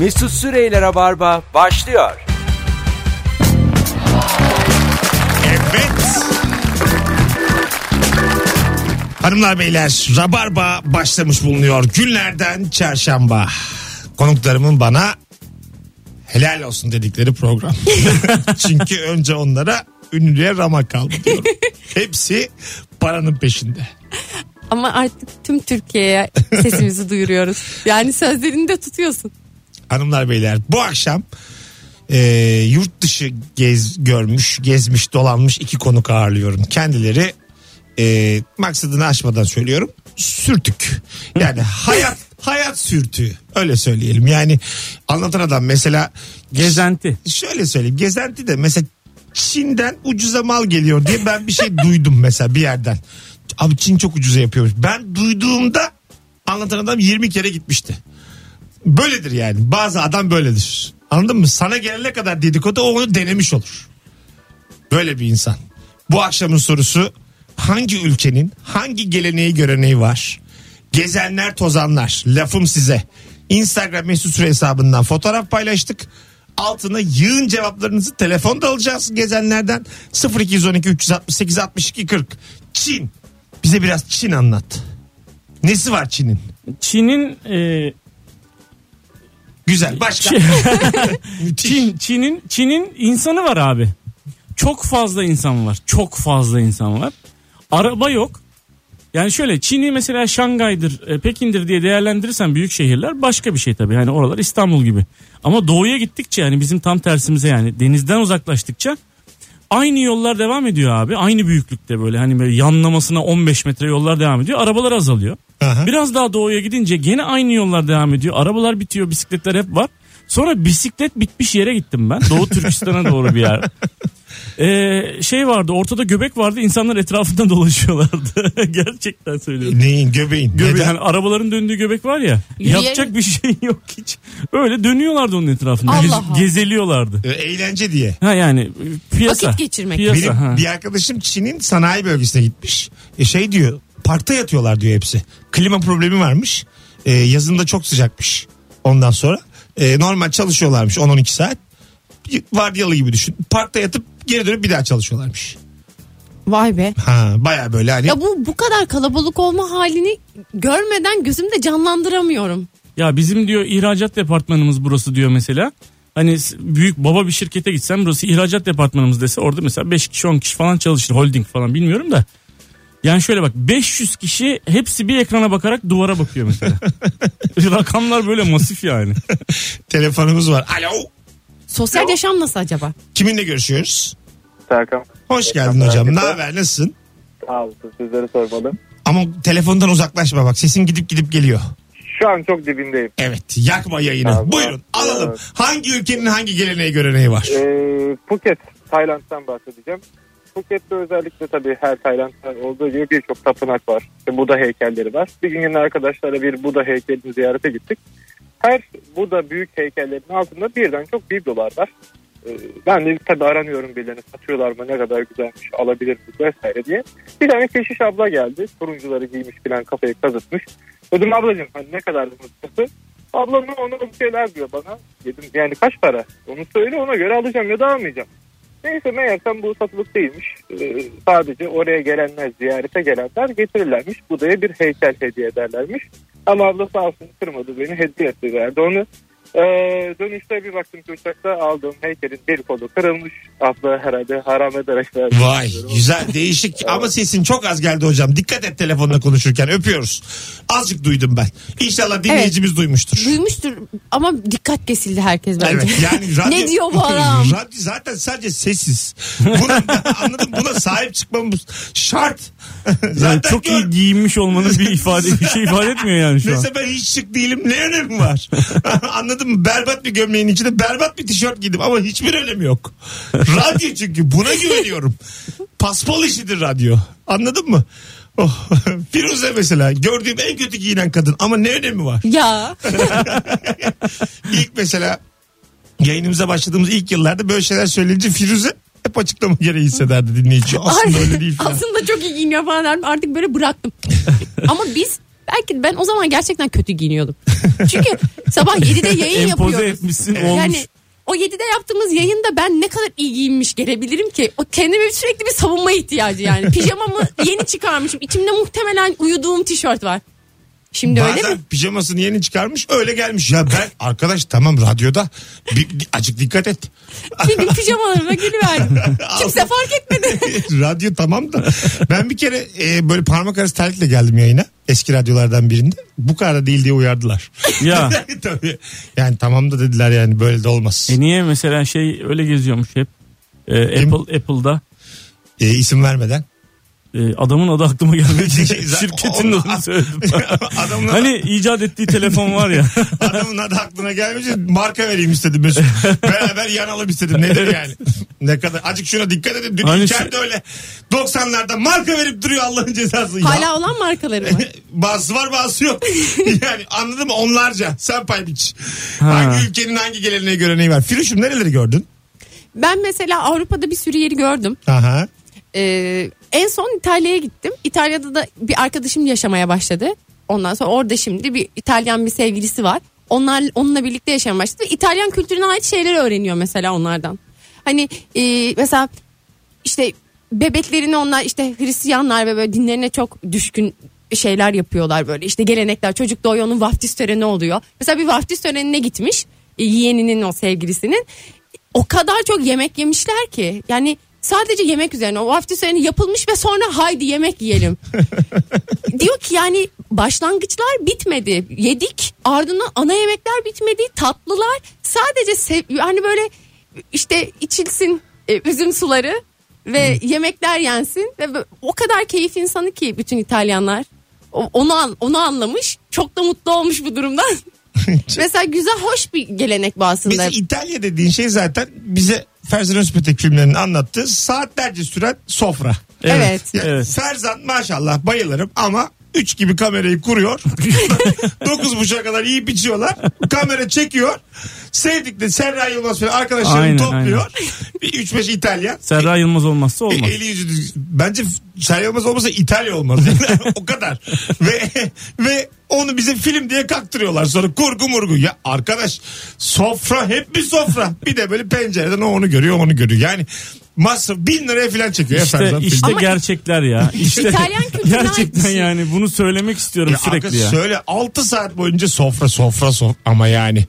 Mesut Süreyler'e barba başlıyor. Evet. Hanımlar beyler Rabarba başlamış bulunuyor. Günlerden çarşamba. Konuklarımın bana helal olsun dedikleri program. Çünkü önce onlara ünlüye rama kaldı diyorum. Hepsi paranın peşinde. Ama artık tüm Türkiye'ye sesimizi duyuruyoruz. Yani sözlerini de tutuyorsun. Hanımlar beyler bu akşam e, yurt dışı gez görmüş, gezmiş, dolanmış iki konuk ağırlıyorum. Kendileri e, maksadını aşmadan söylüyorum. Sürtük. Yani hayat hayat sürtüğü. Öyle söyleyelim. Yani anlatan adam mesela Gezenti. şöyle söyleyeyim. Gezenti de mesela Çin'den ucuza mal geliyor diye ben bir şey duydum mesela bir yerden. Abi Çin çok ucuza yapıyormuş. Ben duyduğumda anlatan adam 20 kere gitmişti. Böyledir yani. Bazı adam böyledir. Anladın mı? Sana gelene kadar dedikodu o onu denemiş olur. Böyle bir insan. Bu akşamın sorusu hangi ülkenin hangi geleneği göreneği var? Gezenler tozanlar. Lafım size. Instagram mesut süre hesabından fotoğraf paylaştık. Altına yığın cevaplarınızı telefonda alacağız gezenlerden. 0212 368 62 40. Çin. Bize biraz Çin anlat. Nesi var Çin'in? Çin'in e, Güzel. Başka. Müthiş. Çin Çin'in Çin'in insanı var abi. Çok fazla insan var. Çok fazla insan var. Araba yok. Yani şöyle Çin'i mesela Şangay'dır, e, Pekin'dir diye değerlendirirsen büyük şehirler başka bir şey tabii. Hani oralar İstanbul gibi. Ama doğuya gittikçe yani bizim tam tersimize yani denizden uzaklaştıkça aynı yollar devam ediyor abi. Aynı büyüklükte böyle hani böyle yanlamasına 15 metre yollar devam ediyor. Arabalar azalıyor. Aha. Biraz daha doğuya gidince gene aynı yollar devam ediyor. Arabalar bitiyor, bisikletler hep var. Sonra bisiklet bitmiş yere gittim ben. Doğu Türkistan'a doğru bir yer. Ee, şey vardı ortada göbek vardı insanlar etrafında dolaşıyorlardı. Gerçekten söylüyorum. Neyin göbeğin? Göbeği, Neden? hani arabaların döndüğü göbek var ya. Yürüyerek- Yapacak bir şey yok hiç. Öyle dönüyorlardı onun etrafında. Allah Gez- Allah. gezeliyorlardı. E, Eğlence diye. Ha yani e, piyasa. Vakit geçirmek. Piyasa, Benim ha. bir arkadaşım Çin'in sanayi bölgesine gitmiş. E şey diyor parkta yatıyorlar diyor hepsi. Klima problemi varmış. E, yazında çok sıcakmış. Ondan sonra e, normal çalışıyorlarmış 10-12 saat. Vardiyalı gibi düşün. Parkta yatıp geri dönüp bir daha çalışıyorlarmış. Vay be. Ha baya böyle hani Ya bu bu kadar kalabalık olma halini görmeden gözümde canlandıramıyorum. Ya bizim diyor ihracat departmanımız burası diyor mesela. Hani büyük baba bir şirkete gitsen burası ihracat departmanımız dese orada mesela 5 kişi 10 kişi falan çalışır holding falan bilmiyorum da. Yani şöyle bak 500 kişi hepsi bir ekrana bakarak duvara bakıyor mesela. Rakamlar böyle masif yani. telefonumuz var. Alo. Sosyal yaşam nasıl acaba? Kiminle görüşüyoruz? Serkan. Hoş geldin hocam. Ne haber? Nasılsın? Sağ olasın sizleri sormalı. Ama telefondan uzaklaşma bak. Sesin gidip gidip geliyor. Şu an çok dibindeyim. Evet. Yakma yayını. Tamam. Buyurun alalım. Evet. Hangi ülkenin hangi geleneği göreneği var? Ee, Phuket, Tayland'dan bahsedeceğim. Phuket'te özellikle tabii her Tayland'da olduğu gibi birçok tapınak var. İşte Buda heykelleri var. Bir gün yine arkadaşlarla bir Buda heykelini ziyarete gittik. Her Buda büyük heykellerin altında birden çok biblolar var. Ee, ben de tabii aranıyorum birilerini satıyorlar mı ne kadar güzelmiş alabilir miyiz vesaire diye. Bir tane keşiş abla geldi. Turuncuları giymiş falan kafayı kazıtmış. Dedim ablacığım hani ne kadar bu Abla ne ona bir şeyler diyor bana. Dedim yani kaç para? Onu söyle ona göre alacağım ya da almayacağım. Neyse meğersem bu satılık değilmiş. Ee, sadece oraya gelenler, ziyarete gelenler getirirlermiş. Buda'ya bir heykel hediye ederlermiş. Ama abla sağ olsun kırmadı beni hediye etti verdi onu. Ee, dönüşte bir baktım ki uçakta aldığım heykelin bir kolu kırılmış. Abla herhalde haram ederek verdi. Vay güzel değişik ama sesin çok az geldi hocam. Dikkat et telefonla konuşurken öpüyoruz. Azıcık duydum ben. İnşallah dinleyicimiz duymuştur. Duymuştur ama dikkat kesildi herkes bence. Evet yani radyo, ne diyor bu adam? radyo zaten sadece sessiz. Buna, anladım buna sahip çıkmamız şart. Yani zaten çok gör- iyi giyinmiş olmanın bir ifade bir şey ifade etmiyor yani şu an. Mesela ben hiç şık değilim ne önemi var? Anladın mı? Berbat bir gömleğin içinde berbat bir tişört giydim ama hiçbir önemi yok. radyo çünkü buna güveniyorum. Paspal işidir radyo. Anladın mı? Oh. Firuze mesela gördüğüm en kötü giyinen kadın ama ne önemi var? Ya İlk mesela yayınımıza başladığımız ilk yıllarda böyle şeyler söyleyince Firuze hep açıklama gereği hissederdi dinleyici. Aslında öyle değil falan. aslında çok iyi giyiniyor falan derdim. Artık böyle bıraktım. ama biz Belki ben o zaman gerçekten kötü giyiniyordum. Çünkü sabah 7'de yayın Empoze yapıyoruz. etmişsin olmuş. Yani o 7'de yaptığımız yayında ben ne kadar iyi giyinmiş gelebilirim ki? O kendime sürekli bir savunma ihtiyacı yani. Pijamamı yeni çıkarmışım. İçimde muhtemelen uyuduğum tişört var. Şimdi öyle Bazen mi? pijamasını yeni çıkarmış öyle gelmiş. Ya ben arkadaş tamam radyoda bir, acık dikkat et. Bir gün pijamalarıma geliverdim. Kimse fark etmedi. Radyo tamam da ben bir kere e, böyle parmak arası terlikle geldim yayına. Eski radyolardan birinde. Bu kadar da değil diye uyardılar. Ya. Tabii. Yani tamam da dediler yani böyle de olmaz. E niye mesela şey öyle geziyormuş hep. Kim? Apple Apple'da E, isim vermeden. E, adamın adı aklıma gelmedi. Şirketin adını söyledim. Adamın, hani icat ettiği telefon var ya. adamın adı aklına gelmiş. Marka vereyim istedim Mesut. Beraber yanalım istedim. Nedir yani? ne kadar. Acık şuna dikkat edin. Dün Hani İlker de öyle. 90'larda marka verip duruyor Allah'ın cezası. Ya. Hala olan markaları mı? Bazısı var bazısı yok. yani anladın mı? Onlarca. Sen pay biç. Ha. Hangi ülkenin hangi geleneği göreneği var? Firuşum nereleri gördün? Ben mesela Avrupa'da bir sürü yeri gördüm. Aha. Ee, en son İtalya'ya gittim. İtalya'da da bir arkadaşım yaşamaya başladı. Ondan sonra orada şimdi bir İtalyan bir sevgilisi var. Onlar onunla birlikte yaşamaya başladı. İtalyan kültürüne ait şeyleri öğreniyor mesela onlardan. Hani e, mesela işte bebeklerini onlar işte Hristiyanlar ve böyle dinlerine çok düşkün şeyler yapıyorlar böyle. İşte gelenekler çocuk doğuyor onun vaftiz töreni oluyor. Mesela bir vaftiz törenine gitmiş e, yeğeninin o sevgilisinin. O kadar çok yemek yemişler ki yani sadece yemek üzerine o vaftiz töreni yapılmış ve sonra haydi yemek yiyelim. Diyor ki yani başlangıçlar bitmedi. Yedik ardından ana yemekler bitmedi. Tatlılar sadece sev yani böyle işte içilsin e, üzüm suları ve yemekler yensin ve o kadar keyif insanı ki bütün İtalyanlar. Onu an- onu anlamış. Çok da mutlu olmuş bu durumdan. Mesela güzel hoş bir gelenek bu aslında. Mesela İtalya dediğin şey zaten bize Ferzan Özpetek filmlerinin anlattığı saatlerce süren sofra. Evet. Ya, Evet. Ferzan maşallah bayılırım ama 3 gibi kamerayı kuruyor. 9.30'a kadar yiyip içiyorlar. Kamera çekiyor. Sevdikleri Serra Yılmaz falan arkadaşlarını Aynen, topluyor. Bir 3-5 İtalyan. Serra Yılmaz olmazsa olmaz. Eli yüzü düz- Bence Serra Yılmaz olmasa İtalya olmaz. o kadar. ve ve onu bize film diye kaktırıyorlar. Sonra kurgu murgu. Ya arkadaş sofra hep bir sofra. Bir de böyle pencereden o onu görüyor onu görüyor. Yani masraf bin liraya falan çekiyor. İşte, efendim. işte Ama- gerçekler ya. İşte İtalyan kültürüne gerçekten yani bunu söylemek istiyorum Ya sürekli arkadaş ya. söyle 6 saat boyunca sofra sofra sofra ama yani.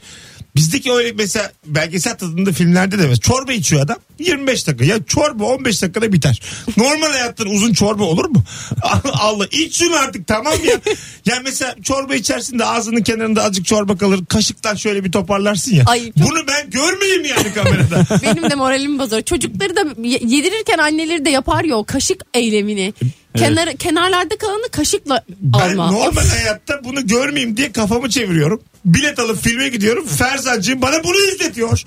Bizdeki öyle mesela belgesel tadında filmlerde de mesela çorba içiyor adam 25 dakika. Ya çorba 15 dakikada biter. Normal hayatta uzun çorba olur mu? Allah iç şunu artık tamam ya. Yani mesela çorba içersin de ağzının kenarında azıcık çorba kalır. Kaşıktan şöyle bir toparlarsın ya. Ay, çok- Bunu ben görmeyeyim yani kamerada. Benim de moralim bozuyor. Çocukları da ye- yedirirken anneleri de yapar ya o kaşık eylemini. Kenar, kenarlarda kalanı kaşıkla Ben alma. normal Of. hayatta bunu görmeyeyim diye kafamı çeviriyorum. Bilet alıp filme gidiyorum. Ferzancığım bana bunu izletiyor.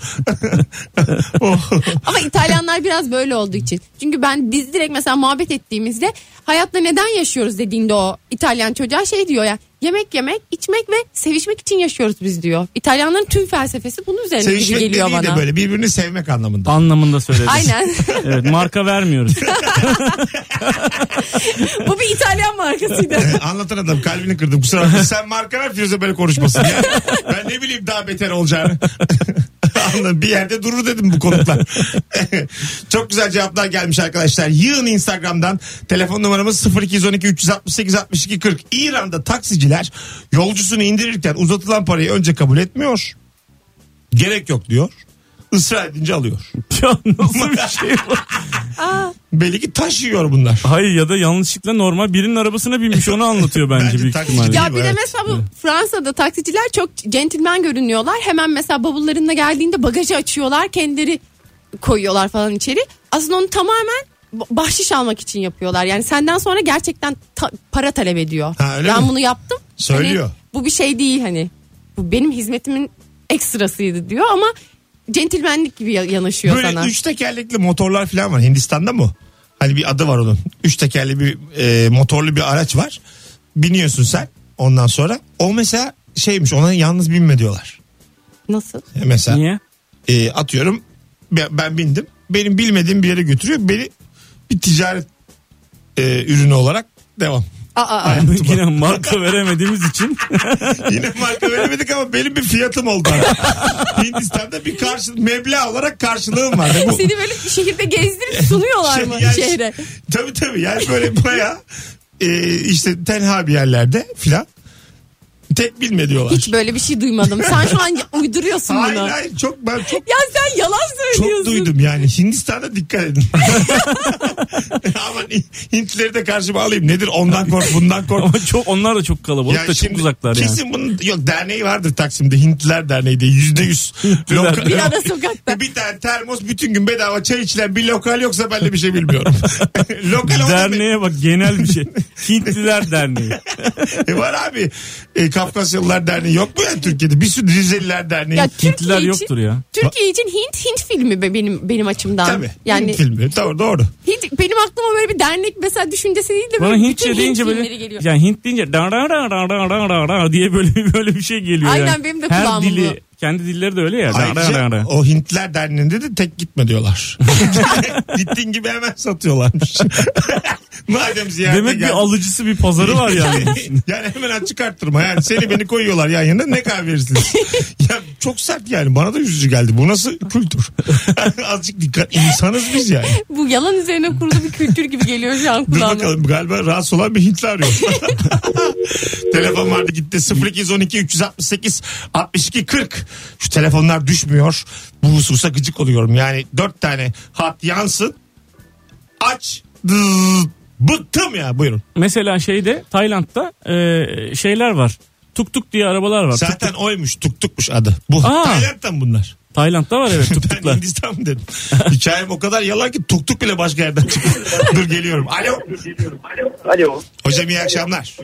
oh. Ama İtalyanlar biraz böyle olduğu için. Çünkü ben biz direkt mesela muhabbet ettiğimizde hayatta neden yaşıyoruz dediğinde o İtalyan çocuğa şey diyor ya. Yemek yemek, içmek ve sevişmek için yaşıyoruz biz diyor. İtalyanların tüm felsefesi bunun üzerine gibi Sevişmek geliyor dediği de bana. böyle birbirini sevmek anlamında. Anlamında söyledim. Aynen. Evet marka vermiyoruz. Bu bir İtalyan markasıydı. Ee, Anlatan adam kalbini kırdım kusura bakma. Sen marka ver Firuze böyle konuşmasın. ya. Ben ne bileyim daha beter olacağını. Anladım. Bir yerde durur dedim bu konuklar. Çok güzel cevaplar gelmiş arkadaşlar. Yığın Instagram'dan. Telefon numaramız 0212 368 62 40. İran'da taksiciler yolcusunu indirirken uzatılan parayı önce kabul etmiyor. Gerek yok diyor. Israr edince alıyor. ya nasıl bir şey bu? Belli ki taşıyor bunlar. Hayır ya da yanlışlıkla normal birinin arabasına binmiş onu anlatıyor bence, Bence büyük taksici ihtimalle. Ya bir de Evet. mesela bu Fransa'da taksiciler çok centilmen görünüyorlar. Hemen mesela bavullarında geldiğinde bagajı açıyorlar. Kendileri koyuyorlar falan içeri. Aslında onu tamamen bahşiş almak için yapıyorlar. Yani senden sonra gerçekten ta- para talep ediyor. Ha, öyle ben mi? bunu yaptım. Söylüyor. Hani bu bir şey değil hani. Bu benim hizmetimin ekstrasıydı diyor ama centilmenlik gibi ya- yanaşıyor Böyle sana. üç tekerlekli motorlar falan var. Hindistan'da mı? Hani bir adı var onun. Üç tekerli bir e, motorlu bir araç var. Biniyorsun sen ondan sonra. O mesela şeymiş ona yalnız binme diyorlar. Nasıl? E, Mesela Niye? e, atıyorum ben, ben bindim. Benim bilmediğim bir yere götürüyor. Beni bir ticaret e, ürünü olarak devam. Aa. Yine marka veremediğimiz için. Yine marka veremedik ama benim bir fiyatım oldu. Hindistan'da bir karşı meblağ olarak karşılığım var. Bu, Seni böyle şehirde gezdirip sunuyorlar mı Şey, yani- şehre? Tabii tabii yani böyle baya e, işte tenha bir yerlerde filan. Tek bilme diyorlar. Hiç böyle bir şey duymadım. Sen şu an uyduruyorsun hayır bunu. hayır çok ben çok Ya sen yalan çok söylüyorsun. duydum yani. Hindistan'da dikkat edin. Ama Hintlileri de karşıma alayım. Nedir ondan kork bundan kork. Ama çok onlar da çok kalabalık da çok şimdi uzaklar yani. Kesin bunun yok derneği vardır Taksim'de Hintliler Derneği diye yüzde yüz. Bir ara sokakta. bir tane termos bütün gün bedava çay içilen bir lokal yoksa ben de bir şey bilmiyorum. lokal. Derneğe bak genel bir şey. Hintliler Derneği. E var abi. E, Kafkasyalılar Derneği yok mu ya Türkiye'de? Bir sürü Rizeliler Derneği. Ya Türkiye Hintliler için, yoktur ya. Türkiye için Hint Hint filmi be benim benim açımdan. Tabii. Yani Hint filmi. Doğru doğru. Hint, benim aklıma böyle bir dernek mesela düşüncesi değil de Bana böyle Hintçe bütün deyince Hint böyle geliyor. yani Hint deyince da da da da da da diye böyle böyle bir şey geliyor. Aynen yani. benim de Her dili bu kendi dilleri de öyle ya. Da da da Ayrıca da. o Hintliler Derneği'nde de tek gitme diyorlar. Gittiğin gibi hemen satıyorlarmış. Madem ziyarete Demek bir geldin. alıcısı bir pazarı var yani. yani hemen açık arttırma yani seni beni koyuyorlar yan yana ne kadar verirsiniz. ya çok sert yani bana da üzücü geldi. Bu nasıl kültür? Azıcık dikkat insanız biz yani. Bu yalan üzerine kurulu bir kültür gibi geliyor şu an Dur kulağıma. bakalım galiba rahatsız olan bir Hintli arıyor. Telefon vardı gitti 0212 368 62 40. Şu telefonlar düşmüyor. Bu hususa gıcık oluyorum. Yani dört tane hat yansın. Aç. Dıt. Bıktım ya buyurun. Mesela şeyde Tayland'da e, şeyler var. Tuk tuk diye arabalar var. Tuk Zaten oymuş tuk tukmuş adı. Bu Aa. Tayland'dan bunlar. Tayland'da var evet tuk Ben tuklar. Hindistan mı dedim. Hikayem o kadar yalan ki tuk tuk bile başka yerden çıkıyor. Dur geliyorum. Alo. Alo. Hocam iyi akşamlar.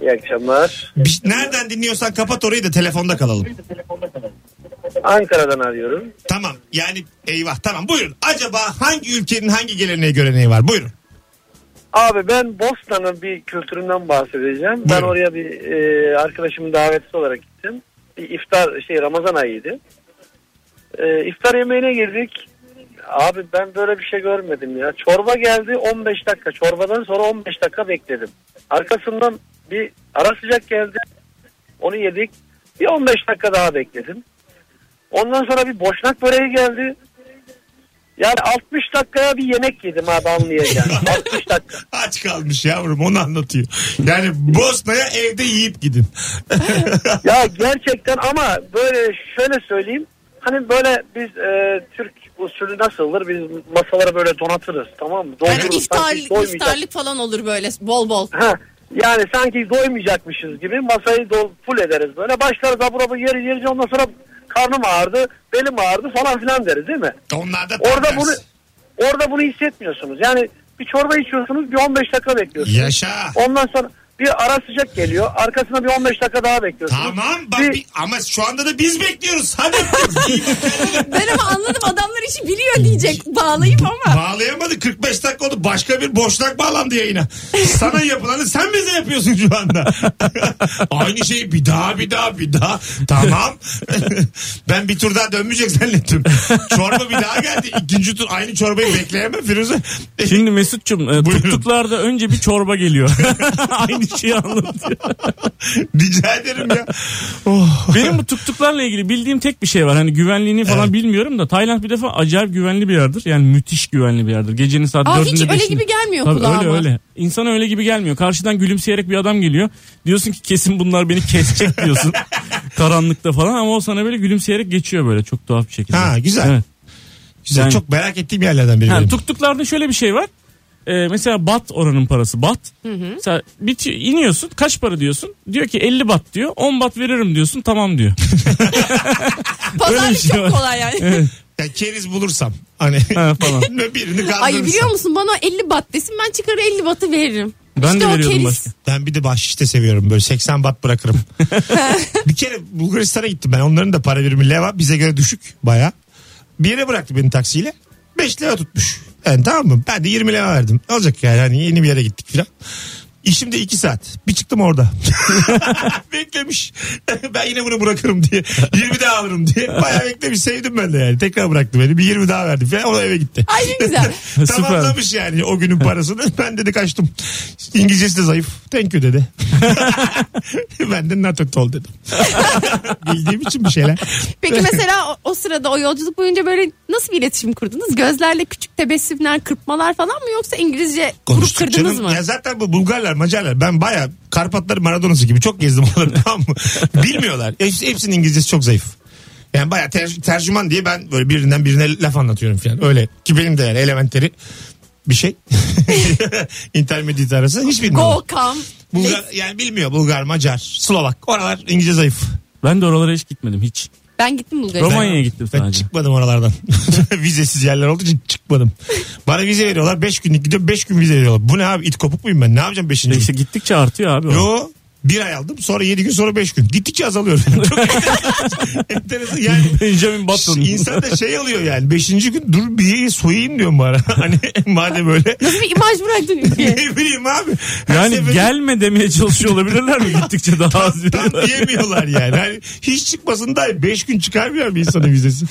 İyi akşamlar. Bir- nereden dinliyorsan kapat orayı da telefonda kalalım. Ankara'dan arıyorum. Tamam yani eyvah tamam buyurun. Acaba hangi ülkenin hangi geleneği göreneği var? Buyurun. Abi ben Bosna'nın bir kültüründen bahsedeceğim. Ben Buyurun. oraya bir e, arkadaşımın davetlisi olarak gittim. Bir iftar şey Ramazan ayıydı. E, iftar yemeğine girdik. Abi ben böyle bir şey görmedim ya. Çorba geldi 15 dakika. Çorbadan sonra 15 dakika bekledim. Arkasından bir ara sıcak geldi. Onu yedik. Bir 15 dakika daha bekledim. Ondan sonra bir boşnak böreği geldi. Yani 60 dakikaya bir yemek yedim abi anlayacağım. 60 dakika. Aç kalmış yavrum onu anlatıyor. Yani Bosna'ya evde yiyip gidin. Ya gerçekten ama böyle şöyle söyleyeyim. Hani böyle biz e, Türk usulü nasıldır? Biz masalara böyle donatırız tamam mı? Yani Doldururuz, iftar, sanki doymayacak- iftarlık falan olur böyle bol bol. Ha, yani sanki doymayacakmışız gibi masayı dol, full ederiz böyle. Başlarız abur abur yeriz yeriz ondan sonra karnım ağrıdı, belim ağrıdı falan filan deriz değil mi? Onlar da Orada bunu orada bunu hissetmiyorsunuz. Yani bir çorba içiyorsunuz bir 15 dakika bekliyorsunuz. Yaşa. Ondan sonra bir ara sıcak geliyor. Arkasına bir 15 dakika daha bekliyorsunuz. Tamam bak Bir- bir- ama şu anda da biz bekliyoruz. Hadi. Ben ama anladım adamlar işi biliyor diyecek bağlayıp ama. Bağlayamadı 45 dakika oldu. Başka bir boşnak bağlandı yayına. Sana yapılanı sen bize yapıyorsun şu anda. Aynı şeyi bir daha bir daha bir daha. Tamam. ben bir tur daha dönmeyecek zannettim. Çorba bir daha geldi. İkinci tur aynı çorbayı bekleyemem Firuze. Şimdi Mesut'cum e, Buyurun. tuktuklarda önce bir çorba geliyor. Aynı şeyi anlatıyor. Rica ederim ya. Oh. Benim bu tuktuklarla ilgili bildiğim tek bir şey var. Hani güvenliğini falan Evet. bilmiyorum da Tayland bir defa acayip güvenli bir yerdir. Yani müthiş güvenli bir yerdir. Gecenin saat Aa, dördünde hiç öyle beşinde. gibi gelmiyor Tabii kulağıma. öyle öyle. İnsana öyle gibi gelmiyor. Karşıdan gülümseyerek bir adam geliyor. Diyorsun ki kesin bunlar beni kesecek diyorsun. Karanlıkta falan ama o sana böyle gülümseyerek geçiyor böyle çok tuhaf bir şekilde. Ha, güzel. Evet. Güzel. Yani- Çok merak ettiğim yerlerden biri. Ha, benim. tuktuklarda şöyle bir şey var. Ee, mesela bat oranın parası bat. Mesela bit iniyorsun kaç para diyorsun? Diyor ki 50 bat diyor. 10 bat veririm diyorsun tamam diyor. Öyle Pazarlık şey çok var. kolay yani. Ya keriz bulursam. Hani Ha, falan. birini. Ay biliyor musun bana 50 bat desin ben çıkar 50 batı veririm. Ben İşte de o veriyordum keriz. başka. Ben bir de bahşiş de seviyorum. Böyle 80 bat bırakırım. bir kere Bulgaristan'a gittim ben. Onların da para birimi leva. Bize göre düşük baya. Bir yere bıraktı beni taksiyle. 5 lira tutmuş. Yani tamam mı? Ben de 20 lira verdim. Ne olacak yani hani yeni bir yere gittik filan. İşim de iki saat. Bir çıktım orada. Beklemiş. ben yine bunu bırakırım diye. 20 daha alırım diye. Bayağı beklemiş. Sevdim ben de yani. Tekrar bıraktı beni. Bir 20 daha verdi falan. O da eve gitti. Ay ne güzel. Tamamlamış yani o günün parasını. Ben dedi kaçtım. İngilizcesi de zayıf. Thank you dedi. ben de not at all dedim. Bildiğim için bir şeyler. Peki mesela o, o sırada o yolculuk boyunca böyle nasıl bir iletişim kurdunuz? Gözlerle küçük tebessümler, kırpmalar falan mı yoksa İngilizce kurup Konuştuk kırdınız canım. mı? Ya zaten bu Bulgarlar, Macarlar ben baya Karpatlar Maradona'sı gibi çok gezdim onları tamam mı? Bilmiyorlar. Hepsi, hepsinin İngilizcesi çok zayıf. Yani baya ter- tercüman diye ben böyle birinden birine laf anlatıyorum falan. Öyle ki benim de yani elementleri bir şey. Intermediate arası hiç bilmiyorlar. Go come. Bulgar, yani bilmiyor Bulgar, Macar, Slovak. Oralar İngilizce zayıf. Ben de oralara hiç gitmedim hiç. Ben gittim Bulgaristan'a. Romanya'ya gittim Ben sadece. çıkmadım oralardan. Vizesiz yerler olduğu için çıkmadım. Bana vize veriyorlar. 5 günlük gidiyorum. 5 gün vize veriyorlar. Bu ne abi? İt kopuk muyum ben? Ne yapacağım 5. gün? İşte gittikçe artıyor abi. o. Yo bir ay aldım sonra 7 gün sonra 5 gün. Gittikçe azalıyor. Çok enteresan. Yani Benjamin Button. insan da şey alıyor yani. 5. gün dur bir soyayım diyorum bana. Hani madem öyle. Nasıl bir imaj bıraktın ülkeye? ne bileyim abi. Her Yani seferinde gelme demeye çalışıyor olabilirler mi? Gittikçe daha az tam, tam veriyorlar. diyemiyorlar yani. Hani hiç çıkmasın da 5 gün çıkarmıyor bir insanın vizesi.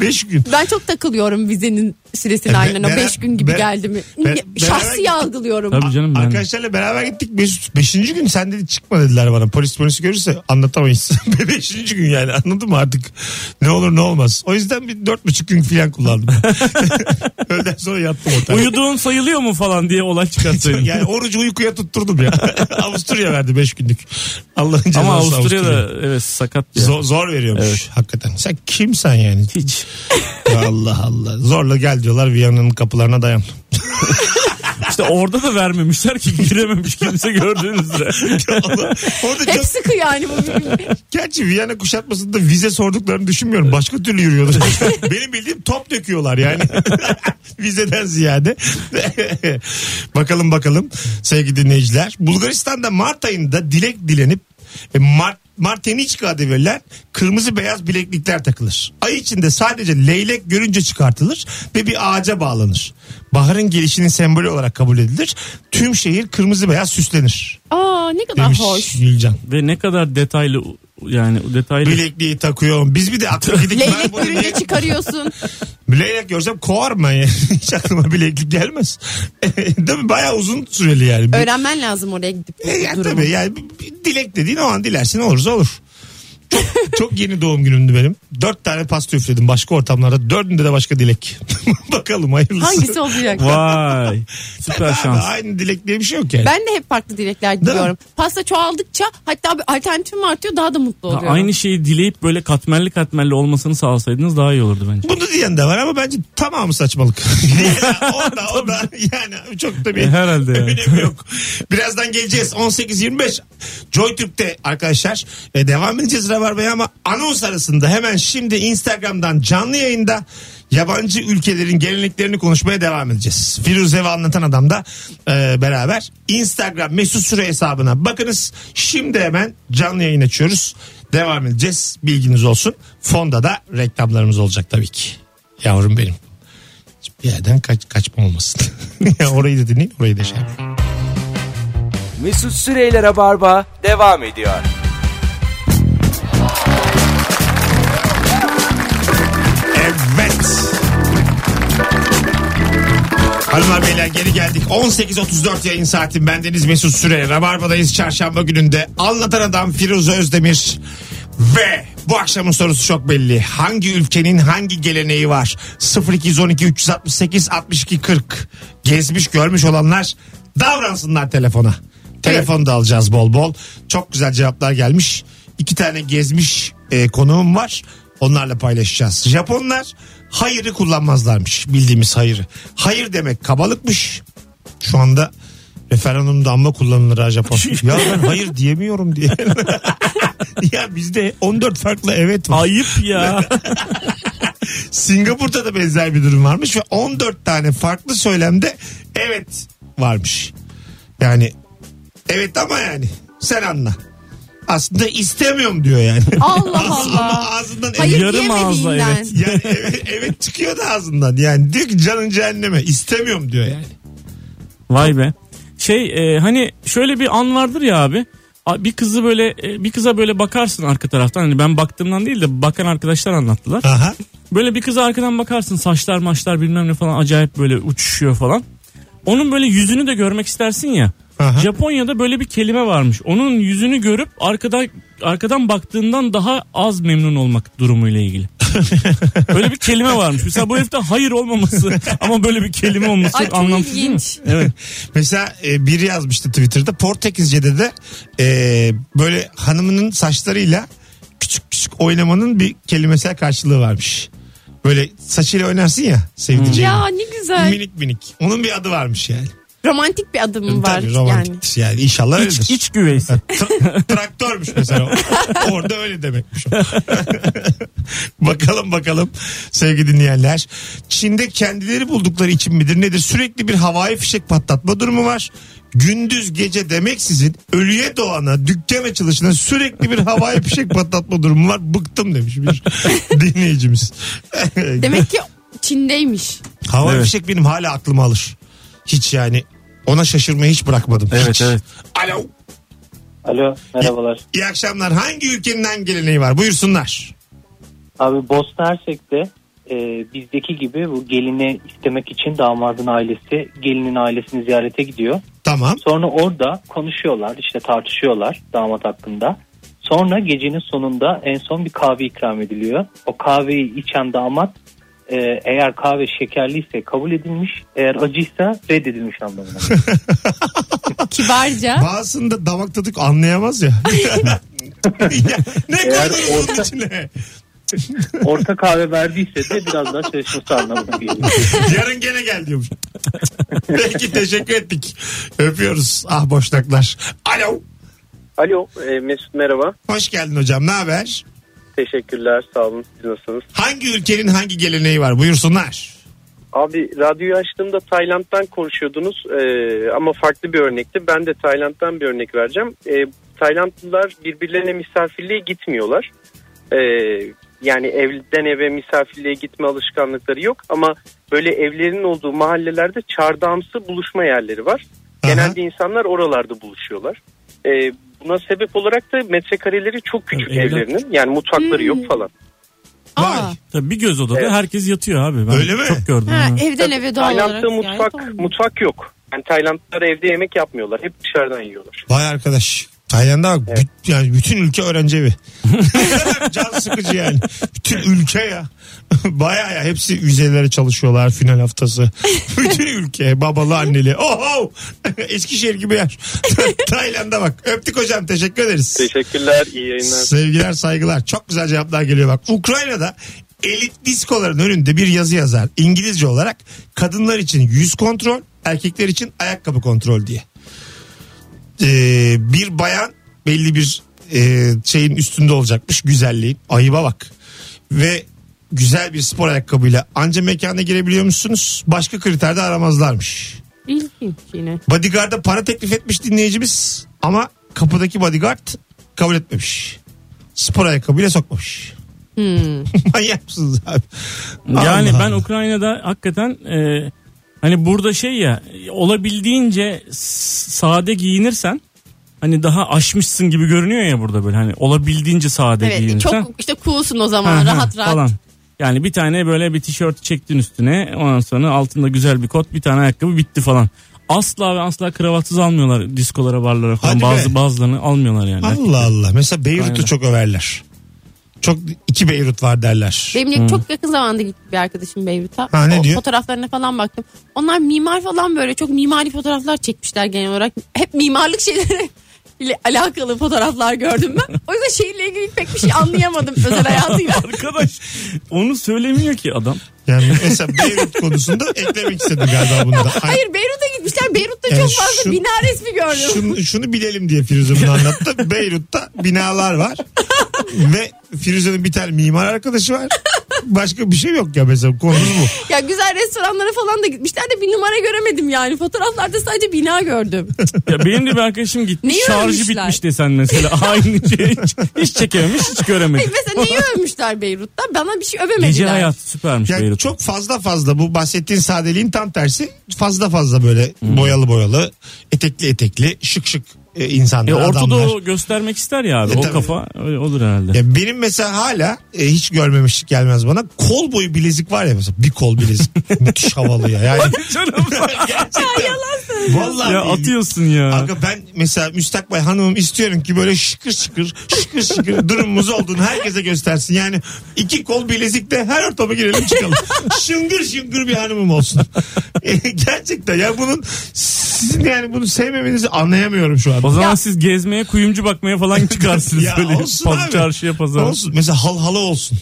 5 gün. Ben çok takılıyorum vizenin süresini E, aynen o 5 gün gibi ber- geldi mi? ber- Şahsi beraber- algılıyorum. Tabii canım ben. Arkadaşlarla beraber gittik. Mesut 5. gün sen dedi çıkma dediler bana. Polis polisi görürse anlatamayız. 5. gün yani anladın mı artık? Ne olur ne olmaz. O yüzden bir 4,5 gün falan kullandım. Öğleden sonra yattım otelde. Uyuduğun sayılıyor mu falan diye olay çıkartsaydın. Yani orucu uykuya tutturdum ya. Avusturya verdi 5 günlük. Allah'ın cezası Ama Avusturya. Avusturya'da evet sakat ya. Zor, zor veriyormuş Evet. hakikaten. Sen kimsen yani? Hiç. Allah Allah. Zorla gel diyorlar Viyana'nın kapılarına dayan. İşte orada da vermemişler ki girememiş kimse gördüğünüzde. Orada Hep sıkı yani bu birbirine. Gerçi Viyana kuşatmasında vize sorduklarını düşünmüyorum. Başka türlü yürüyorlar. Benim bildiğim top döküyorlar yani. Vizeden ziyade. bakalım bakalım sevgili dinleyiciler. Bulgaristan'da Mart ayında dilek dilenip e, Mart Marteniçka adı verilen kırmızı beyaz bileklikler takılır. Ay içinde sadece leylek görünce çıkartılır ve bir ağaca bağlanır. Baharın gelişinin sembolü olarak kabul edilir. Tüm şehir kırmızı beyaz süslenir. Aa ne kadar Demiş hoş. Gülcan. Ve ne kadar detaylı yani detaylı. Bilekliği takıyorum. Biz bir de aklı gidik. Leylek çıkarıyorsun. Leylek görsem kovarım ben yani. Hiç aklıma bileklik gelmez. Değil mi? Bayağı uzun süreli yani. Öğrenmen lazım oraya gidip. E, yani durumu. tabii yani bir dilek dediğin o an dilersin olursa olur. Çok, yeni doğum günümdü benim. Dört tane pasta üfledim başka ortamlarda. Dördünde de başka dilek. Bakalım hayırlısı. Hangisi olacak? Vay. Süper şans. Aynı dilek diye bir şey yok yani. Ben de hep farklı dilekler diliyorum. Pasta çoğaldıkça hatta bir alternatifim artıyor daha da mutlu oluyorum. Aynı şeyi dileyip böyle katmerli katmerli olmasını sağlasaydınız daha iyi olurdu bence. Bunu diyen de var ama bence tamamı saçmalık. O da o da yani çok da bir E, herhalde yani. önemi yok. Birazdan geleceğiz 18.25 Joy Türk'te arkadaşlar e, devam edeceğiz Rabarba'ya ama anons arasında hemen şimdi Instagram'dan canlı yayında yabancı ülkelerin geleneklerini konuşmaya devam edeceğiz. Firuze ve Anlatan Adam da e, beraber Instagram mesut süre hesabına bakınız. Şimdi hemen canlı yayın açıyoruz. Devam edeceğiz. Bilginiz olsun. Fonda da reklamlarımız olacak tabii ki. Yavrum benim. Bir yerden kaç, kaçma olmasın. orayı da dinleyin orayı da şey. Mesut Süreyler'e barba devam ediyor. Hanımlar beyler geri geldik. 18.34 yayın saatim. Bendeniz Mesut Süre. Rabarba'dayız çarşamba gününde. Anlatan adam Firuze Özdemir. Ve bu akşamın sorusu çok belli. Hangi ülkenin hangi geleneği var? 0212 368 62 40. Gezmiş görmüş olanlar davransınlar telefona. Telefon da alacağız bol bol. Çok güzel cevaplar gelmiş. İki tane gezmiş e, konuğum var. Onlarla paylaşacağız. Japonlar hayırı kullanmazlarmış. Bildiğimiz hayırı. Hayır demek kabalıkmış. Şu anda referandumda amma kullanılır ha Japon. ya ben hayır diyemiyorum diye. ya bizde 14 farklı evet var. Ayıp ya. Singapur'da da benzer bir durum varmış ve 14 tane farklı söylemde evet varmış. Yani evet ama yani sen anla. Aslında istemiyorum diyor yani. Allah Allah. ağzından Hayır evet, Yarım ağızla diyemediğinden. yani evet, evet çıkıyor da ağzından. Yani diyor ki canın cehenneme istemiyorum diyor yani. Vay be. şey e, hani şöyle bir an vardır ya abi. A- Bir kızı böyle e, bir kıza böyle bakarsın arka taraftan. Hani ben baktığımdan değil de bakan arkadaşlar anlattılar. Aha. Böyle bir kıza arkadan bakarsın saçlar maçlar bilmem ne falan acayip böyle uçuşuyor falan. Onun böyle yüzünü de görmek istersin ya. Aha. Japonya'da böyle bir kelime varmış. Onun yüzünü görüp arkada arkadan baktığından daha az memnun olmak durumuyla ilgili. böyle bir kelime varmış. Mesela bu herifte hayır olmaması ama böyle bir kelime olması Ay, çok anlamsız değil mi? Evet. Mesela e, biri yazmıştı Twitter'da Portekizce'de de e, böyle hanımının saçlarıyla küçük küçük oynamanın bir kelimesel karşılığı varmış. Böyle saçıyla oynarsın ya sevdiceğini. Ya ne güzel. Minik minik. Onun bir adı varmış yani. Romantik bir adım var Tabii yani. romantik yani. İnşallah öyledir. İç, iç güveysi. Tra- traktörmüş mesela. Orada öyle demekmiş o. bakalım bakalım sevgili dinleyenler. Çin'de kendileri buldukları için midir nedir? Sürekli bir havai fişek patlatma durumu var. Gündüz gece demeksizin ölüye doğana dükkan açılışına sürekli bir havai fişek patlatma durumu var. Bıktım demiş bir dinleyicimiz. Demek ki Çin'deymiş. havai Evet. fişek benim hala aklıma alır. Hiç yani ona şaşırmayı hiç bırakmadım. Evet, Hiç. evet. Alo. Alo merhabalar. İyi akşamlar. Hangi ülkenin geleneği var? Buyursunlar. Abi Bosna Hersek'te e, bizdeki gibi bu gelini istemek için damadın ailesi gelinin ailesini ziyarete gidiyor. Tamam. Sonra orada konuşuyorlar işte tartışıyorlar damat hakkında. Sonra gecenin sonunda en son bir kahve ikram ediliyor. O kahveyi içen damat e, eğer kahve şekerliyse kabul edilmiş eğer acıysa reddedilmiş anlamına. Kibarca. Bazısında damak tadı anlayamaz ya. ya ne Eğer orta- içine? Orta kahve verdiyse de biraz daha çalışması anlamına geliyor. Yarın gene gel diyormuş. Peki teşekkür ettik. Öpüyoruz. Ah boşluklar. Alo. Alo e, Mesut merhaba. Hoş geldin hocam. Ne haber? Teşekkürler sağ olun siz nasılsınız? Hangi ülkenin hangi geleneği var? Buyursunlar. Abi radyoyu açtığımda Tayland'dan konuşuyordunuz e, ama farklı bir örnekti. Ben de Tayland'dan bir örnek vereceğim. E, Taylandlılar birbirlerine misafirliğe gitmiyorlar. E, yani evden eve misafirliğe gitme alışkanlıkları yok ama böyle evlerin olduğu mahallelerde çardağımsı buluşma yerleri var. Aha. Genelde insanlar oralarda buluşuyorlar. E, buna sebep olarak da metrekareleri çok küçük Evler- evlerinin yani mutfakları yok falan. Vay. Aa. Tabii bir göz odada Evet. herkes yatıyor abi. Ben Öyle mi? Çok gördüm. Ha, evden eve doğal. Tayland'da mutfak olmuyor. mutfak yok. Yani Taylandlılar evde yemek yapmıyorlar. Hep dışarıdan yiyorlar. Vay arkadaş. Tayland'a bak. Büt- yani bütün ülke öğrenci evi. Can sıkıcı yani. Bütün ülke ya. Baya ya hepsi vizelere çalışıyorlar final haftası. Bütün ülke babalı anneli. Oho! Eskişehir gibi yer. Tayland'a bak. Öptük hocam teşekkür ederiz. Teşekkürler. iyi yayınlar. Sevgiler saygılar. Çok güzel cevaplar geliyor bak. Ukrayna'da elit diskoların önünde bir yazı yazar. İngilizce olarak kadınlar için yüz kontrol, erkekler için ayakkabı kontrol diye. Ee, bir bayan belli bir e, şeyin üstünde olacakmış güzelliğin. Ayıba bak. Ve güzel bir spor ayakkabıyla anca mekana girebiliyor musunuz? Başka kriterde aramazlarmış. İlginç yine. Bodyguard'a para teklif etmiş dinleyicimiz ama kapıdaki bodyguard kabul etmemiş. Spor ayakkabıyla sokmamış. Hmm. Manyak mısınız abi? Yani Allah ben Allah. Ukrayna'da hakikaten e, hani burada şey ya olabildiğince sade giyinirsen hani daha aşmışsın gibi görünüyor ya burada böyle hani olabildiğince sade Evet giyinirsen. çok işte coolsun o zaman Ha, ha, rahat rahat. Falan. Yani bir tane böyle bir tişört çektin üstüne ondan sonra altında güzel bir kot bir tane ayakkabı bitti falan. Asla ve asla kravatsız almıyorlar diskolara barlara falan Hadi be. bazı bazılarını almıyorlar yani. Allah Allah. Mesela Beyrut'u Aynen. çok överler. Çok iki Beyrut var derler. Benim çok yakın zamanda gitti bir arkadaşım Beyrut'a. Ha, ne O diyor? Fotoğraflarına falan baktım. Onlar mimar falan böyle çok mimari fotoğraflar çekmişler genel olarak. Hep mimarlık şeyleri ile alakalı fotoğraflar gördüm ben. O yüzden şehirle ilgili pek bir şey anlayamadım özel hayatıyla. Arkadaş onu söylemiyor ki adam. Yani mesela Beyrut konusunda eklemek istedim galiba bunda. Ay- Hayır Beyrut'a gitmişler. Beyrut'ta Yani çok fazla şu- bina resmi gördüm. Şunu, şunu bilelim diye Firuze bunu anlattı. Beyrut'ta binalar var. Ve Firuze'nin bir tane mimar arkadaşı var. Başka bir şey yok ya mesela konumuz bu. Ya güzel restoranlara falan da gitmişler de bir numara göremedim yani. Fotoğraflarda sadece bina gördüm. Ya benim de bir arkadaşım gitti. Neyi Şarjı övmüşler? bitmiş desen mesela. Aynı şey hiç, hiç çekememiş hiç göremedik. Mesela neyi övmüşler Beyrut'ta? Bana bir şey övemediler. Gece hayatı süpermiş Yani Beyrut. Çok fazla fazla bu bahsettiğin sadeliğin tam tersi fazla fazla böyle boyalı boyalı etekli etekli şık şık e, insanlar E, Orta adamlar. Doğu göstermek ister ya abi. E, o tabii. kafa öyle olur herhalde. Ya benim mesela hala e, hiç görmemişlik gelmez bana. Kol boyu bilezik var ya mesela bir kol bilezik. Müthiş havalı ya. Yani Canım gerçekten. Vallahi ya atıyorsun ya. Aga ben mesela müstakbel hanımım istiyorum ki böyle şıkır şıkır şıkır şıkır durumumuz olduğunu herkese göstersin. Yani iki kol bilezikle her ortama girelim çıkalım. şıngır şıngır bir hanımım olsun. Gerçekten ya bunun sizin yani bunu sevmemenizi anlayamıyorum şu an. O zaman Ya- siz gezmeye, kuyumcu bakmaya falan çıkarsınız Ya böyle olsun paz- abi. çarşıya pazara. Olsun. Mesela hal halı olsun.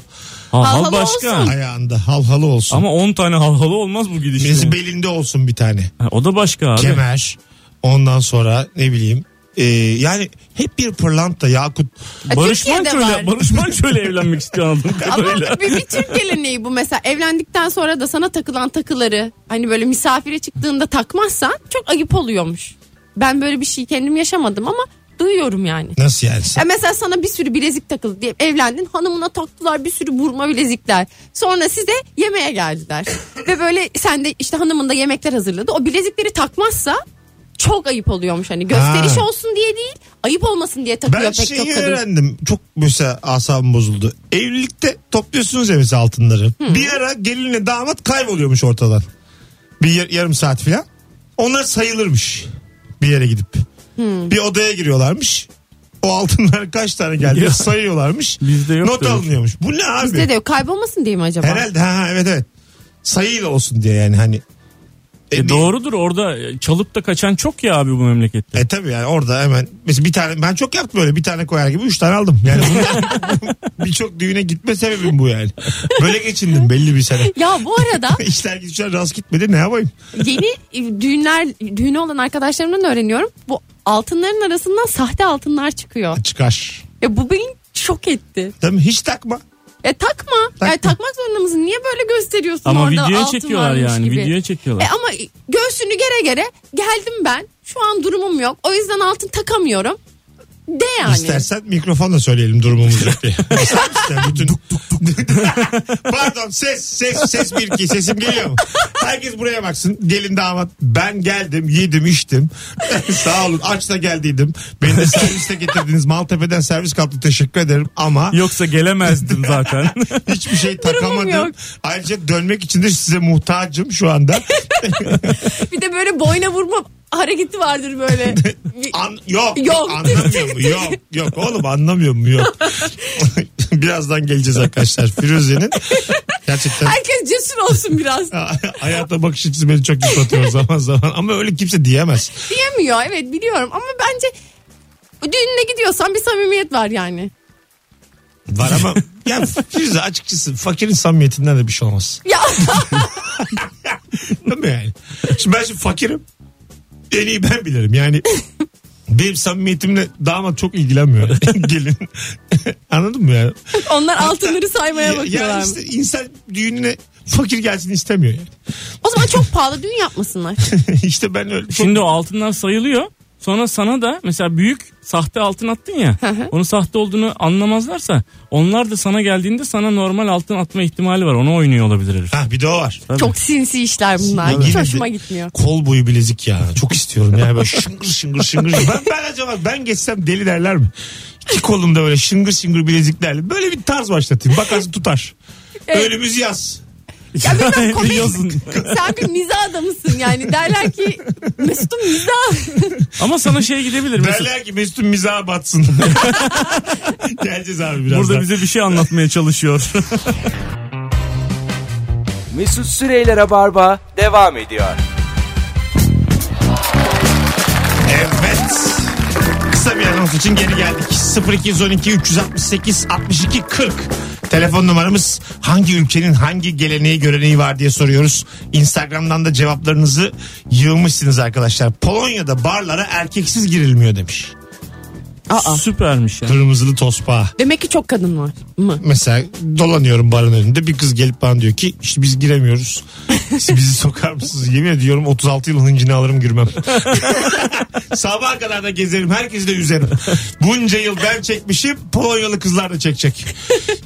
Hal Hal hal başka. olsun. Ayağında hal halı olsun. Ama 10 tane hal halı olmaz bu gidişle. Mesela belinde olsun bir tane. Ha, o da başka abi. Kemer. Ondan sonra ne bileyim. e, yani hep bir pırlanta yakut. E, Barış Manço'yla. Barış Manço'yla evlenmek istiyor anladığım kadarıyla. Ama bir, bir Türk geleneği bu mesela evlendikten sonra da sana takılan takıları hani böyle misafire çıktığında takmazsan çok ayıp oluyormuş. Ben böyle bir şey kendim yaşamadım ama duyuyorum yani. Nasıl yani? E mesela sana bir sürü bilezik takıldı diye evlendin hanımına taktılar bir sürü burma bilezikler. Sonra size yemeğe geldiler. Ve böyle sen de işte hanımın da yemekler hazırladı. O bilezikleri takmazsa çok ayıp oluyormuş hani gösteriş Ha. olsun diye değil ayıp olmasın diye takıyor Ben pek şeyi çok kadın. öğrendim. Çok mesela asabım bozuldu. Evlilikte topluyorsunuz ya mesela altınları. Bir ara gelinle damat kayboluyormuş ortadan. Bir yar- yarım saat falan. Onlar sayılırmış. Bir yere gidip. Bir odaya giriyorlarmış. O altınlar kaç tane geldi sayıyorlarmış. Bizde yok Not alınıyormuş. Bu ne abi? Bizde de yok kaybolmasın diye mi acaba? Herhalde ha, ha, evet evet. Sayıyla olsun diye yani hani. E, bir- doğrudur orada çalıp da kaçan çok ya abi bu memlekette. E tabi yani orada hemen mesela bir tane ben çok yaptım öyle bir tane koyar gibi üç tane aldım. Yani birçok düğüne gitme sebebim bu yani. Böyle geçindim belli bir sene. Ya bu arada İşler güçler rast gitmedi ne yapayım? yeni e, düğünler düğünü olan arkadaşlarımdan öğreniyorum. Bu altınların arasından sahte altınlar çıkıyor. Çıkar. Ya bu beni şok etti. Değil mi? Hiç takma. E takma. Takma. Yani takmak zorunda mısın? Niye böyle gösteriyorsun Ama orada videoya altın çekiyorlar varmış yani gibi? videoya çekiyorlar. E ama göğsünü gere gere geldim ben. Şu an durumum yok. O yüzden altın takamıyorum. De yani. İstersen mikrofonla söyleyelim durumumuzu diye. İster misin? Bütün... Pardon ses ses ses bir iki sesim geliyor mu? Herkes buraya baksın. Gelin damat ben geldim yedim içtim. Sağ olun aç da geldiydim. Beni de serviste getirdiniz. Maltepe'den servis kalktı teşekkür ederim ama Yoksa gelemezdim zaten. hiçbir şey takamadım. Ayrıca dönmek için de size muhtacım şu anda. Bir de böyle boyna vurma hareketi vardır böyle. An- yok, Yok. anlamıyor mu? Yok yok oğlum anlamıyor mu? Yok. Birazdan geleceğiz arkadaşlar. Firuze'nin gerçekten Herkes cesur olsun biraz. hayata bakış açısı beni çok yıpratıyor zaman zaman. Ama öyle kimse diyemez. Diyemiyor evet biliyorum ama bence düğününe gidiyorsan bir samimiyet var yani. Var ama ya Firuze açıkçası fakirin samimiyetinden de bir şey olmaz. Ya Değil mi yani? Şimdi ben şimdi fakirim. En iyi ben bilirim yani. Benim samimiyetimle damat çok ilgilenmiyor. Gelin. Anladın mı yani? onlar altınları saymaya Ya- bakıyorlar. Ya işte insan düğününe fakir gelsin istemiyor yani. O zaman çok pahalı düğün yapmasınlar. işte ben öyle çok... Şimdi o altınlar sayılıyor. Sonra sana da mesela büyük sahte altın attın ya. onun sahte olduğunu anlamazlarsa onlar da sana geldiğinde sana normal altın atma ihtimali var. Ona oynuyor olabilir herif. Ha bir de o var. Tabii. Çok sinsi işler bunlar. Hiç hoşuma gitmiyor. Kol boyu bilezik ya. Çok istiyorum ya. Böyle şıngır şıngır şıngır. Ben, ben acaba ben geçsem deli derler mi? İki kolumda böyle şıngır şıngır bileziklerle. Böyle bir tarz başlatayım. Bakarsın tutar. Ölümüzü yaz. Ya bilmem komik. Sen bir mizah adamısın yani. Derler ki Mesut'un mizah. Ama sana şey gidebilir. Mesut. Derler ki Mesut'un mizaha batsın. Geleceğiz abi birazdan. Burada bize bir şey anlatmaya çalışıyor. Mesut Süreyler'e barba devam ediyor. Evet. Kısa bir anons için geri geldik. 0212 368 62 40. Telefon numaramız hangi ülkenin hangi geleneği göreneği var diye soruyoruz. Instagram'dan da cevaplarınızı yığmışsınız arkadaşlar. Polonya'da barlara erkeksiz girilmiyor demiş. Aa. Süpermiş ya. Kırmızılı tospa. Demek ki çok kadın var mı? Mesela dolanıyorum barın önünde bir kız gelip bana diyor ki işte biz giremiyoruz. Siz bizi sokar mısınız? Yemin ediyorum 36 yıl hıncını alırım girmem. Sabaha kadar da gezerim. Herkesi de üzerim. Bunca yıl ben çekmişim. Polonyalı kızlar da çekecek.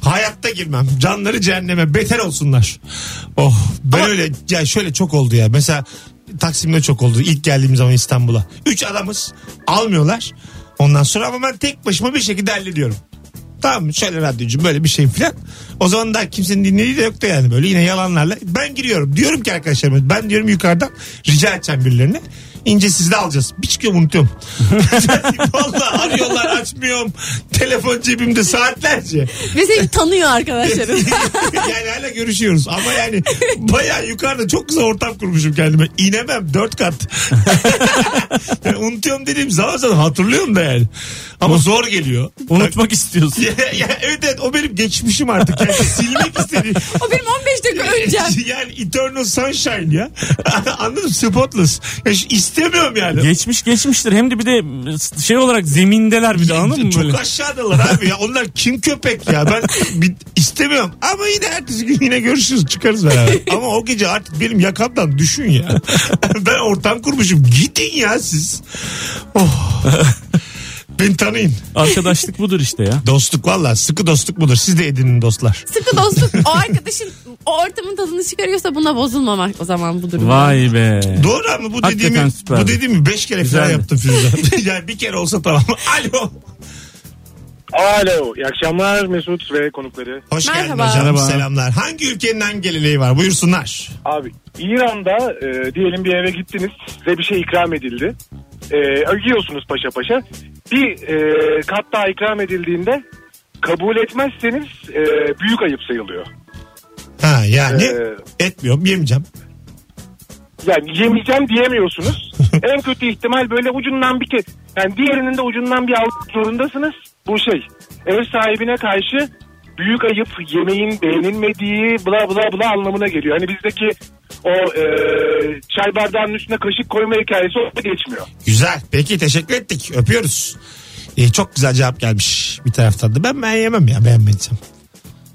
Hayatta girmem. Canları cehenneme. Beter olsunlar. Oh ben öyle ya şöyle çok oldu ya. Mesela Taksim'de çok oldu. İlk geldiğim zaman İstanbul'a. Üç adamız almıyorlar. Ondan sonra ama ben tek başıma bir şekilde hallediyorum. Tamam mı? Şöyle radyocu böyle bir şey filan. O zaman da kimsenin dinlediği de yoktu yani böyle yine yalanlarla. Ben giriyorum. Diyorum ki arkadaşlarıma ben diyorum yukarıdan rica edeceğim birilerine. İnce sizi de alacağız. Bir çıkıyorum unutuyorum. Vallahi arıyorlar açmıyorum. Telefon cebimde saatlerce. Ve seni tanıyor arkadaşlarım. yani hala görüşüyoruz. Ama yani bayağı yukarıda çok güzel ortam kurmuşum kendime. İnemem dört kat. yani unutuyorum dediğim zaman zaman hatırlıyorum da yani. Ama zor geliyor. Unutmak istiyorsun. Ya, ya, evet evet o benim geçmişim artık. Yani silmek istediğim. o benim 15 dakika öncem. yani Eternal Sunshine ya. Anladın mı? Spotless. Ya, şu- istemiyorum yani. Geçmiş geçmiştir. Hem de bir de şey olarak zemindeler bir de anladın mı Çok böyle? aşağıdalar abi ya. Onlar kim köpek ya. Ben bir, istemiyorum. Ama yine ertesi gün yine görüşürüz. Çıkarız beraber. Ama o gece artık benim yakamdan düşün ya. ben ortam kurmuşum. Gidin ya siz. Oh. Beni tanıyın. Arkadaşlık budur işte ya. Dostluk valla sıkı dostluk budur. Siz de edinin dostlar. Sıkı dostluk o arkadaşın o ortamın tadını çıkarıyorsa buna bozulmamak o zaman bu durum. Vay be. Doğru ama bu Hakikaten dediğimi, süper. bu dediğimi beş kere falan Güzeldi. yaptım Firuze. yani bir kere olsa tamam. Alo. Alo, iyi akşamlar Mesut ve konukları. Hoş geldin Merhaba. hocam. Merhaba. Selamlar. Hangi ülkenin hangi geleneği var? Buyursunlar. Abi İran'da e, diyelim bir eve gittiniz size bir şey ikram edildi. E, yiyorsunuz paşa paşa. Bir e, kat daha ikram edildiğinde kabul etmezseniz e, büyük ayıp sayılıyor. Ha yani Ee, etmiyorum yemeyeceğim. Yani yemeyeceğim diyemiyorsunuz. en kötü ihtimal böyle ucundan bir kez yani diğerinin de ucundan bir almak zorundasınız. Bu şey ev sahibine karşı büyük ayıp yemeğin beğenilmediği bla bla bla anlamına geliyor. Hani bizdeki o e, çay bardağının üstüne kaşık koyma hikayesi orada geçmiyor. Güzel. Peki teşekkür ettik. Öpüyoruz. Ee, çok güzel cevap gelmiş bir taraftan da. Ben ben yemem ya beğenmediysem.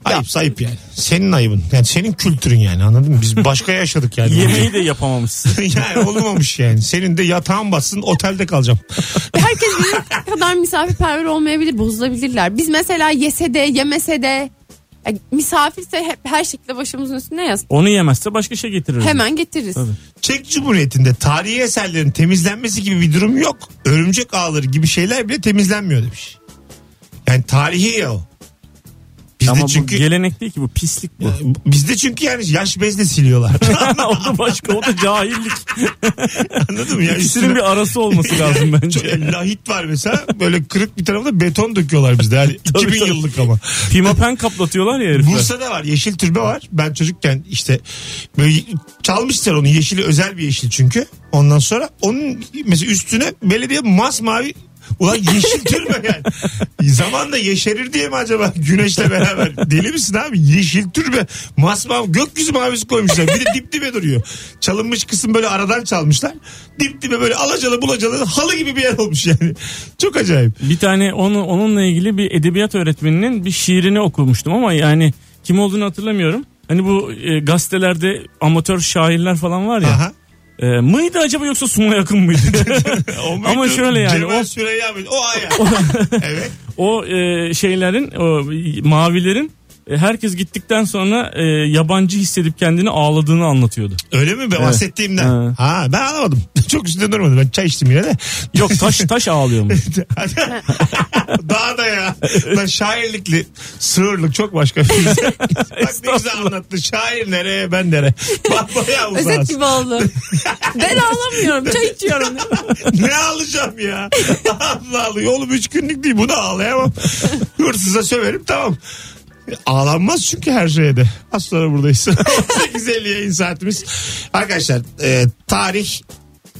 Ayıp sayıp yani. Senin ayıbın. Yani senin kültürün yani anladın mı? Biz başka yaşadık yani. Yemeği de yapamamışsın. yani olmamış yani. Senin de yatağın bassın otelde kalacağım. Herkes bizim kadar misafirperver olmayabilir, bozulabilirler. Biz mesela yese de yemese de yani misafirse hep her şekilde başımızın üstüne yaz. Onu yemezse başka şey getirir. Hemen getiririz. Tabii. Çek Cumhuriyeti'nde tarihi eserlerin temizlenmesi gibi bir durum yok. Örümcek ağları gibi şeyler bile temizlenmiyor demiş. Yani tarihi ya o. Bizde Ama çünkü bu gelenek değil ki bu pislik bu. bizde çünkü yani yaş bezle siliyorlar. o da başka o da cahillik. Anladın mı? Yani İkisinin üstüne- bir arası olması lazım Çok, bence. lahit var mesela böyle kırık bir tarafta beton döküyorlar bizde. Yani 2000 tabii. yıllık ama. Pimapen kaplatıyorlar ya herifler. Bursa'da var yeşil türbe var. Ben çocukken işte böyle çalmışlar onu yeşili özel bir yeşil çünkü. Ondan sonra onun mesela üstüne belediye masmavi Ulan yeşil türbe yani. Zamanla yeşerir diye mi acaba güneşle beraber? Deli misin abi? Yeşil türbe. Masmavi gökyüzü mavisi koymuşlar. Bir de dip dibe duruyor. Çalınmış kısım böyle aradan çalmışlar. Dip dibe böyle alacalı bulacalı halı gibi bir yer olmuş yani. Çok acayip. Bir tane onu, onunla ilgili bir edebiyat öğretmeninin bir şiirini okumuştum ama yani kim olduğunu hatırlamıyorum. Hani bu e, gazetelerde amatör şairler falan var ya. Aha. E, mıydı acaba yoksa Suna yakın mıydı? Ama şöyle yani, Cemal o- Süreyya mıydı? O aya. evet. o e, şeylerin o mavilerin e, herkes gittikten sonra e, yabancı hissedip kendini ağladığını anlatıyordu. Öyle mi? Ben bahsettiğimden. Evet. Ha ben anlamadım. Çok üstünde durmadım. Ben çay içtim yine de. Yok taş taş ağlıyormuş. Daha da ya. Lan şairlikli sığırlık çok başka bir şey. Bak ne güzel anlattı. Şair nereye ben nereye. Bak bayağı Özet uzağız. gibi oldu. ben ağlamıyorum çay içiyorum. ne alacağım ya? Allah Allah. Yolum üç günlük değil. Bunu ağlayamam. Hırsıza söverim tamam. Ağlanmaz çünkü her şeye de. Az sonra buradayız. 8.50 yayın saatimiz. Arkadaşlar e, tarih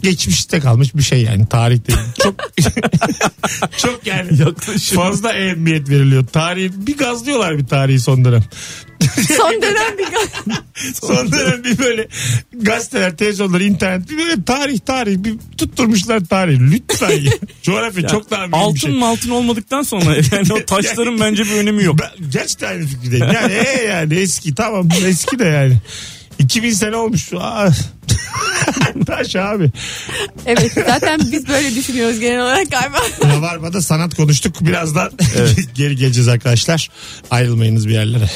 geçmişte kalmış bir şey yani tarihte. Çok çok yani Yaklaşım. fazla ehemmiyet veriliyor. Tarihi bir gazlıyorlar bir tarihi son dönem. Son dönem bir Son dönem bir böyle gazeteler, televizyonlar, internet bir böyle tarih tarih bir tutturmuşlar tarih. Lütfen ya. Coğrafya çok daha mühim bir Altın şey. mı altın olmadıktan sonra yani o taşların bence bir önemi yok. Ben gerçekten aynı fikirdeyim. Yani, ee yani eski tamam eski de yani. 2000 sene olmuş. Aa. Taş abi. Evet zaten biz böyle düşünüyoruz genel olarak galiba. Rabarba'da sanat konuştuk. Birazdan geri geleceğiz arkadaşlar. Ayrılmayınız bir yerlere.